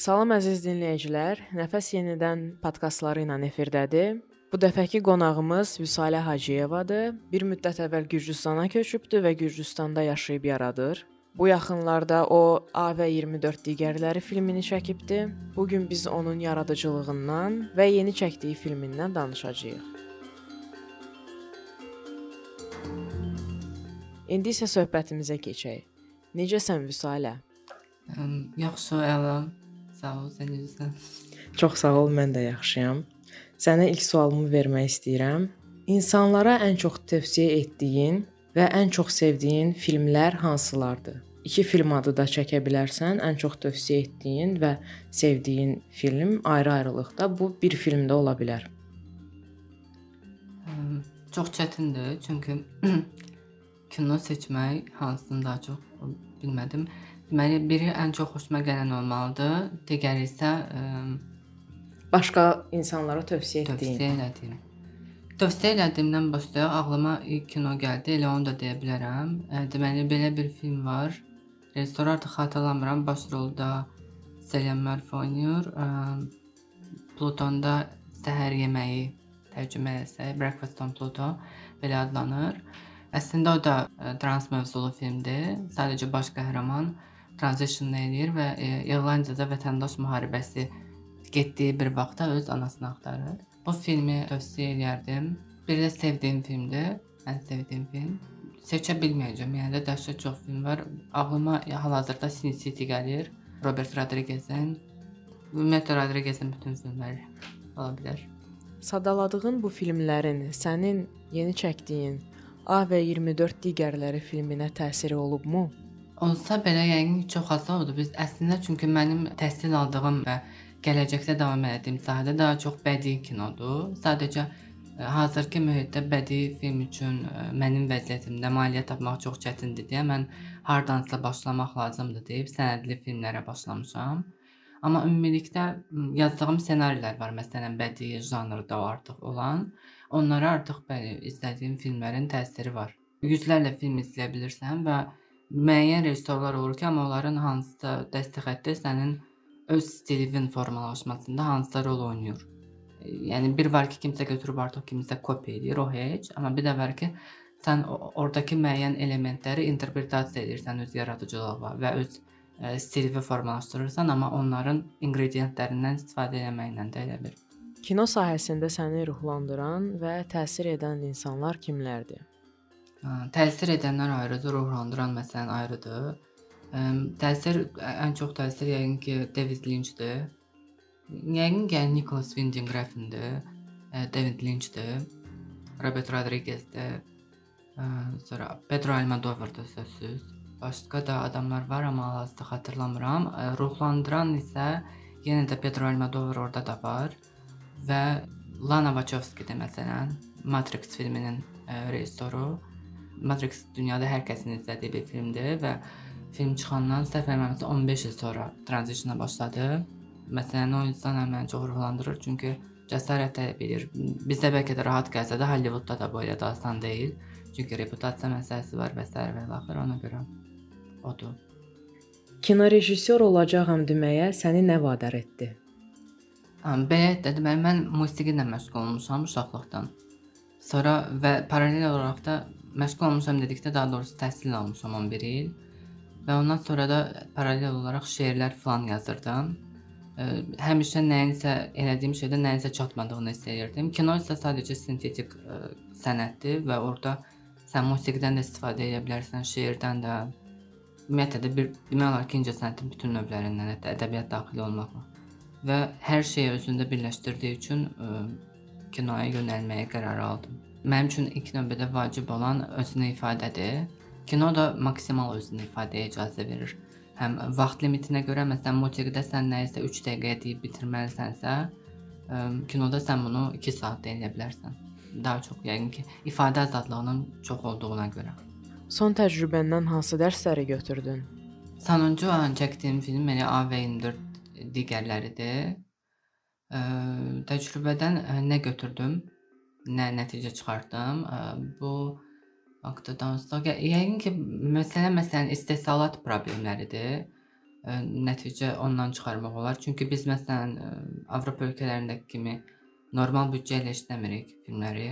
Salam əziz dinləyicilər. Nəfəs yenidən podkastları ilə efirdədir. Bu dəfəki qonağımız Vüsalə Hacıyevadır. Bir müddət əvvəl Gürcüstana köçübdü və Gürcüstanda yaşayıb yaradır. Bu yaxınlarda o AV24 digərləri filmini çəkibdi. Bu gün biz onun yaradıcılığından və yeni çəkdiyi filmindən danışacağıq. İndi isə söhbətimizə keçək. Necəsən Vüsalə? Yaxşı, əla. Sağ ol, sən necəsən? Çox sağ ol, mən də yaxşıyam. Sənə ilk sualımı vermək istəyirəm. İnsanlara ən çox tövsiyə etdiyin və ən çox sevdiyin filmlər hansılardır? İki film adı da çəkə bilərsən. Ən çox tövsiyə etdiyin və sevdiyin film ayrı-ayrılıqda bu bir filmdə ola bilər. Çox çətindir, çünki kino seçmək hansını daha çox bilmədim. Deməli, biri ən çox xoşuma gələn olmalıdır, digəri isə ə, başqa insanlara tövsiyə etdiyin. Tövsiyə elədim. Tövsiyə elədimdən başlayaq ağlıma ilk kino gəldi, elə onu da deyə bilərəm. Ə, deməli, belə bir film var. Rejissor artıq xatırlamıram, baş rolda Cillian Murphy oynayır. Ə, Plutonda səhər yeməyi tərcümə etsək, Breakfast on Pluto belə adlanır. Əslində o da ə, trans mövzulu filmdir. Sadəcə baş qəhrəman transition eləyir və ə, İrlandiyada vətəndaş müharibəsi getdiyi bir vaxtda öz anasını axtarır. Bu filmi tövsiyə edərdim. Bir də sevdiyim filmdir. Ən sevdiyim film. Seçə bilməyəcəm. Yəni də dəhşət çox film var. Ağlıma hal-hazırda Sin City gəlir. Robert Rodriguez-in Ümumiyyətlə Rodriguez-in bütün filmləri ola bilər. Sadaladığın bu filmlərin sənin yeni çəkdiyin A və 24 digərləri filminə təsiri olubmu? Olsa belə yəqin çox az oldu. Biz əslində çünki mənim təhsil aldığım və gələcəkdə davam etdiyim sahədə daha çox bədii kinodur. Sadəcə e, hazırki mühitdə bədii film üçün e, mənim vəziyyətimdə maliyyə tapmaq çox çətindir deyə mən hardansa başlamaq lazımdır deyib sənədli filmlərə başlamışam. Amma ümumilikdə yazdığım ssenarilər var, məsələn, bədii janrda artıq olan. Onlara artıq bəli, izlədiyim filmlərin təsiri var. Yüzlərlə film izləyə bilirsən və müəyyən rejissorlar olur ki, amma onların hansısa dəstək xətti sənin öz stilinin formalaşmasında hansısa rol oynayır. Yəni bir var ki, kimsə götürüb artıq kimsə kopya edir, o heç, amma bir də var ki, sən oradakı müəyyən elementləri interpretasiya edirsən öz yaradıcılıqla və öz ə, e, stilini formalaşdırırsan, amma onların inqrediyentlərindən istifadə etməklə də elə bir. Kino sahəsində səni ruhlandıran və təsir edən insanlar kimlərdir? Təsir edənlər ayrıdır, ruhlandıran məsələn ayrıdır. Təsir ən çox təsir yəqin ki, David Lynch-dir. Yəqin ki, Nicholas Winding Refndir, David Lynch-dir, Robert Rodriguez-dir, sonra Pedro Almodovar-dır sözsüz. Başqa da adamlar var, amma hal-hazırda xatırlamıram. Ruhlandıran isə yenə də Pedro Almodovar orada da var və Lana Wachowski-dir məsələn, Matrix filminin rejissoru. Matrix dünyada hər kəsin izlədiyi bir filmdir və film çıxandan səhv eləmirəmsə 15 il sonra tranzitiona başladı. Məsələn, o insan məni çox ruhlandırır, çünki cəsarət tələb edir. Bizdə bəlkə də rahat gəlsə də Hollywoodda da bu elə də asan deyil. Çünki reputasiya məsələsi var və s. və axır ona görə odur. Kino rejissor olacağam deməyə səni nə vadar etdi? Belə də deməli mən musiqi ilə məşğul olmuşam uşaqlıqdan. Sonra və paralel olaraq da məşğul olmuşam dedikdə daha doğrusu təhsil almışam 11 il. Və ondan sonra da paralel olaraq şeirlər falan yazırdım. Ə, həmişə nəyinsə elədiyim şeydə nəyinsə çatmadığını hiss edirdim. Kino isə sadəcə sintetik ə, sənətdir və orada sən musiqidən də istifadə edə bilərsən, şeirdən də. Ümumiyyətlə də bir demək olar ki, incəsənətin bütün növlərindən, hətta ədəbiyyat daxil olmaqla və hər şeyi özündə birləşdirdiyi üçün ə, kinoya yönəlməyə qərar aldım. Mənim üçün ilk növbədə vacib olan özünü ifadədir Kino da maksimal özünü ifadəyə icazə verir. Həm vaxt limitinə görə, məsələn, musiqidə sən nəyisə 3 dəqiqəyə deyib bitirməlisənsə, ə, kinoda sən bunu 2 saatda edə bilərsən. Daha çox yəqin ki, ifadə azadlığının çox olduğuna görə. Son təcrübəndən hansı dərsləri götürdün? Sonuncu an çəkdiyim film elə AV24 digərləridir. Ə, təcrübədən ə, nə götürdüm, nə nəticə çıxartdım? Bu haqqda danışsaq, yəqin ki, məsələ məsələn istehsalat problemləridir. nəticə ondan çıxarmaq olar. Çünki biz məsələn Avropa ölkələrindəki kimi normal büdcə ilə işləmirik filmləri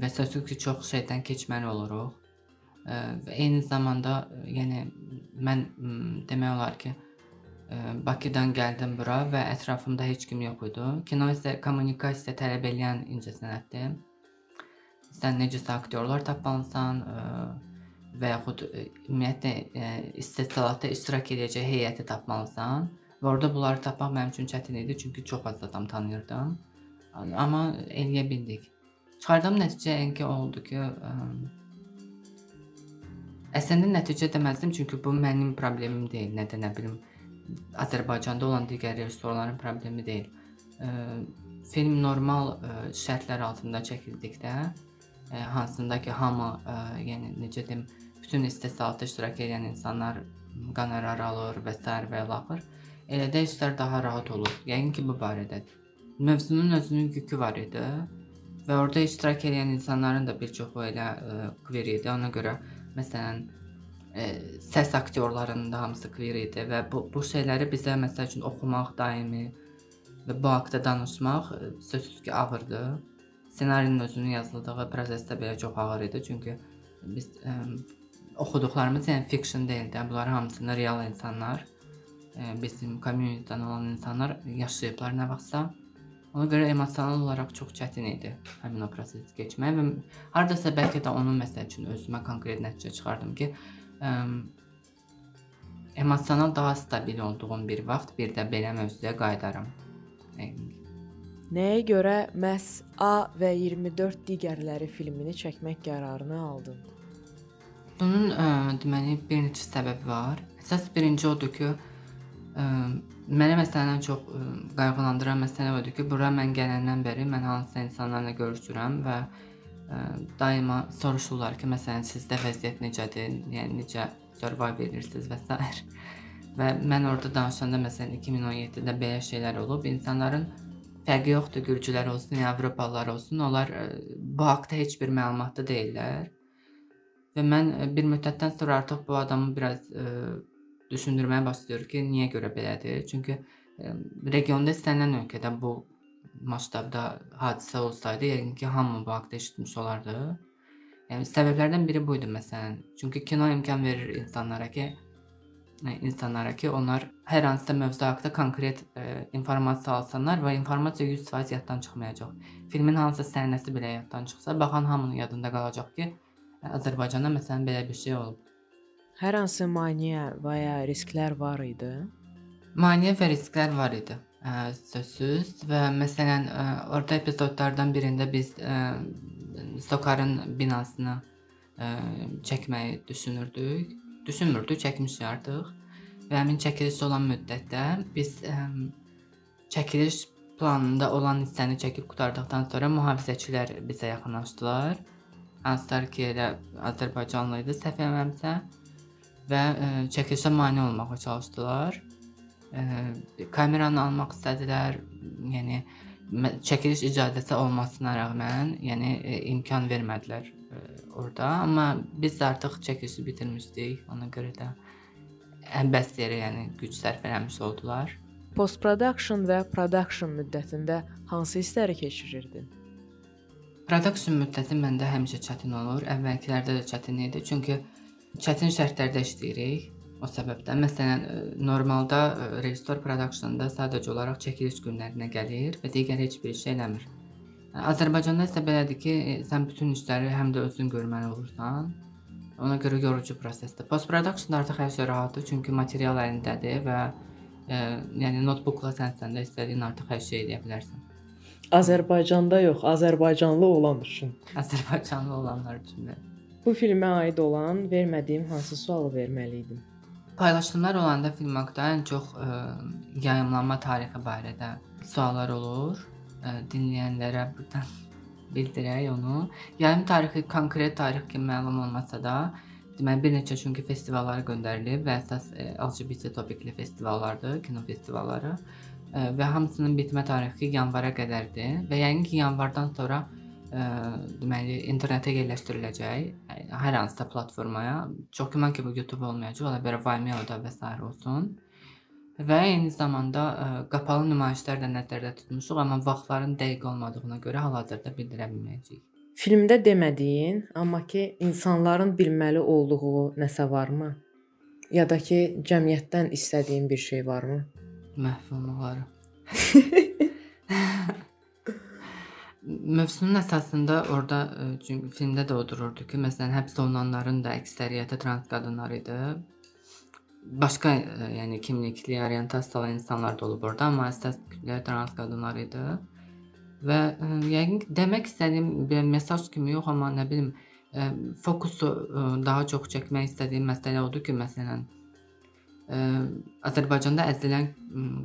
və sözsüz ki, çox şeydən keçməli oluruq. Və eyni zamanda yəni mən demək olar ki, Bakıdan gəldim bura və ətrafımda heç kim yox idi. Kino isə kommunikasiya tələb edən incəsənətdir. Sən necəsə aktyorlar tapmalısan, ə, və yaxud e, ümumiyyətlə e, istehsalatda iştirak edəcək heyəti tapmalısan. Və orada bunları tapmaq mənim üçün çətin idi, çünki çox az adam tanıyırdım. Amma eləyə bildik. Çıxardığım nəticə enki oldu ki, ə, əslində nəticə deməzdim, çünki bu mənim problemim deyil, nə də nə bilim Azərbaycanda olan digər rejissorların problemi deyil. Ə, film normal ə, şərtlər altında çəkildikdə, ə, hansında ki, hamı, ə, yəni necə deyim, bütün istehsalatda iştirak edən insanlar qonorar alır və s. və ilaxır. Elə də işlər daha rahat olur. Yəqin ki, bu barədədir. Mövzunun özünün yükü var idi və orada iştirak edən insanların da bir çoxu elə e, queer idi. Ona görə məsələn ə, e, səs aktyorlarının da hamısı queer idi və bu bu şeyləri bizə məsəl üçün oxumaq daimi və bu haqqda danışmaq ə, e, sözsüz ki, ağırdı. Ssenarinin özünün yazıldığı prosesdə belə çox ağır idi, çünki biz ə, oxuduqlarımız yəni fiction deyil də, bunlar hamısını real insanlar, e, bizim community-dən olan insanlar yaşayıblar nə vaxtsa. Ona görə emosional olaraq çox çətin idi həmin o prosesi keçmək və hardasa bəlkə də onun məsəl üçün özümə konkret nəticə çıxardım ki, ə, emosional daha stabil olduğum bir vaxt bir də belə mövzuya qayıdaram. Nəyə görə məhz A və 24 digərləri filmini çəkmək qərarını aldın? Bunun ə, deməli bir neçə səbəbi var. Əsas birinci odur ki, ə, mənə məsələn çox ə, qayğılandıran məsələ odur ki, bura mən gələndən bəri mən hansısa insanlarla görüşürəm və ə, daima soruşurlar ki, məsələn sizdə vəziyyət necədir? Yəni necə survive edirsiniz və s. və mən orada danışanda məsələn 2017-də belə şeylər olub, insanların fərqi yoxdur, gürcülər olsun, avropalılar olsun, onlar ə, bu haqqda heç bir məlumatda deyillər Və mən bir müddətdən sonra artıq bu adamı biraz ə, düşündürməyə başlayır ki, niyə görə belədir? Çünki ə, regionda istənilən ölkədə bu masштabda hadisə olsaydı, yəqin ki, hamı bu haqda eşitmiş olardı. Yəni səbəblərdən biri bu idi məsələn. Çünki kino imkan verir insanlara ki, insanlara ki, onlar hər hansısa mövzu haqda konkret e, informasiya alsınlar və informasiya 100% yaddan çıxmayacaq. Filmin hansısa səhnəsi belə yaddan çıxsa, baxan hamının yadında qalacaq ki, Azərbaycanda məsələn belə bir şey olub. Hər hansı maneə və ya risklər var idi? Maneə və risklər var idi. Sözsüz və məsələn ə, orada epizodlardan birində biz Stokarın binasını çəkməyi düşünürdük. Düşünmürdük, çəkmişik artıq. Və həmin çəkiliş olan müddətdə biz çəkiliş planında olan hissəni çəkib qurtardıqdan sonra mühafizəçilər bizə yaxınlaşdılar hansılar ki, elə Azərbaycanlı idi, səhv eləmirəmsə və ə, çəkilişə mane olmağa çalışdılar. Ə, e, kameranı almaq istədilər. Yəni çəkiliş icazəsi olmasına rəğmən, yəni ə, e, imkan vermədilər ə, orada, amma biz artıq çəkilişi bitirmişdik. Ona görə də ən bəs yerə, yəni güc sərf eləmiş oldular. Post production və production müddətində hansı hissləri keçirirdin? Production müddəti məndə həmişə çətin olur. Əvvəlkilərdə də çətin idi, çünki çətin şərtlərdə işləyirik. O səbəbdən məsələn e, normalda e, rejissor productionda sadəcə olaraq çəkiliş günlərinə gəlir və digər heç bir şey eləmir. Azərbaycanda isə belədir ki, e, sən bütün işləri həm də özün görməli olursan. Ona görə yorucu prosesdir. Post production artıq hər şey rahatdır, çünki material əlindədir və e, yəni notebookla sən səndə istədiyin artıq hər şey edə bilərsən. Azərbaycanda yox, Azərbaycanlı olan üçün. Azərbaycanlı olanlar üçün. Bu filmə aid olan vermədiyim hansı sualı verməli idim? Paylaşımlar olanda film haqqında ən çox ə, e, yayımlanma tarixi barədə suallar olur. Ə, e, dinləyənlərə burdan bildirək onu. Yayım tarixi konkret tarix kimi məlum olmasa da, deməli bir neçə çünki festivallara göndərilib və əsas ə, e, LGBT topikli festivallardır, kino festivalları və hamısının bitmə tarixi yanvara qədərdir və yəqin ki, yanvardan sonra ə, deməli internetə yerləşdiriləcək hər hansısa platformaya. Çox güman ki, bu YouTube olmayacaq, ola bilər Vimeo-da və s. olsun. Və eyni zamanda ə, qapalı nümayişlər də nəzərdə tutmuşuq, amma vaxtların dəqiq olmadığına görə hal-hazırda bildirə bilməyəcəyik. Filmdə demədiyin, amma ki, insanların bilməli olduğu nəsə varmı? Ya da ki, cəmiyyətdən istədiyin bir şey varmı? Məhv olmaları. Mövzunun əsasında orada ə, çünki filmdə də o dururdu ki, məsələn, həbs olunanların da əksəriyyəti trans qadınlar idi. Başqa ə, yəni kimlikli, orientasiyalı insanlar da olub orada, amma əsas kütlə trans qadınlar idi. Və ə, yəqin ki, demək istədiyim bir mesaj kimi yox, amma nə bilim, ə, fokusu ə, daha çox çəkmək istədiyim məsələ odur ki, məsələn, ə, Azərbaycanda əzilən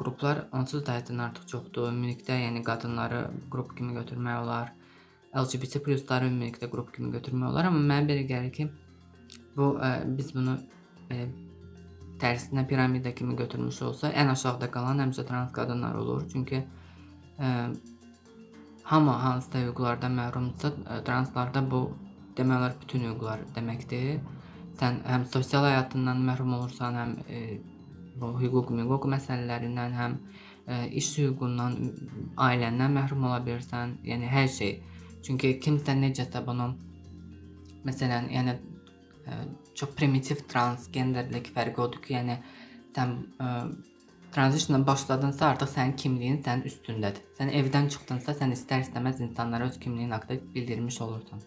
qruplar onsuz da həddən artıq çoxdur. Ümumilikdə, yəni qadınları qrup kimi götürmək olar. LGBT plusları ümumilikdə qrup kimi götürmək olar, amma mənə belə gəlir ki, bu ə, biz bunu belə tərsinə piramida kimi götürmüş olsa, ən aşağıda qalan həmişə trans qadınlar olur. Çünki ə, hamı hansısa hüquqlardan məhrumdursa, ə, translarda bu demək olar bütün hüquqlar deməkdir. Sən həm sosial həyatından məhrum olursan, həm e, bu hüquq, hüquq məsələlərindən, həm e, iş hüququndan, ailəndən məhrum ola bilirsən. Yəni hər şey. Çünki kimsə necəsə bunu məsələn, yəni e, çox primitiv transgenderlik fərqi odur ki, yəni sən ə, transitionla başladınsa, artıq sənin kimliyin sənin üstündədir. Sən evdən çıxdınsa, sən istər-istəməz insanlara öz kimliyin haqqında bildirmiş olursan.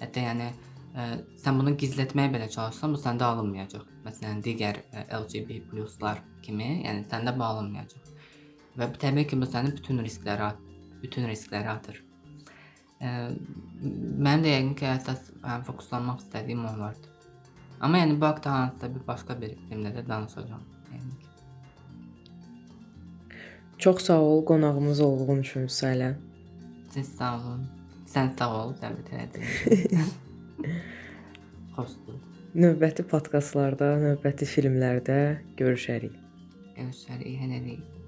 Hətta yəni ə, sən bunu gizlətməyə belə çalışsan, bu səndə alınmayacaq. Məsələn, digər ə, LGBT+-lar kimi, yəni səndə bu alınmayacaq. Və təbii ki, bu sənin bütün riskləri bütün riskləri atır. Ə, mənim də yəqin ki, əsas həm fokuslanmaq istədiyim onlardır. Amma yəni bu haqda hansısa bir başqa bir filmdə də danışacağam. Yəni. Çox sağ ol qonağımız olduğun üçün Sələ. Siz sağ olun. Sən sağ ol, dəvət elədin. Xoşdur. Növbəti podkastlarda, növbəti filmlərdə görüşərik. Görüşərik, hələlik.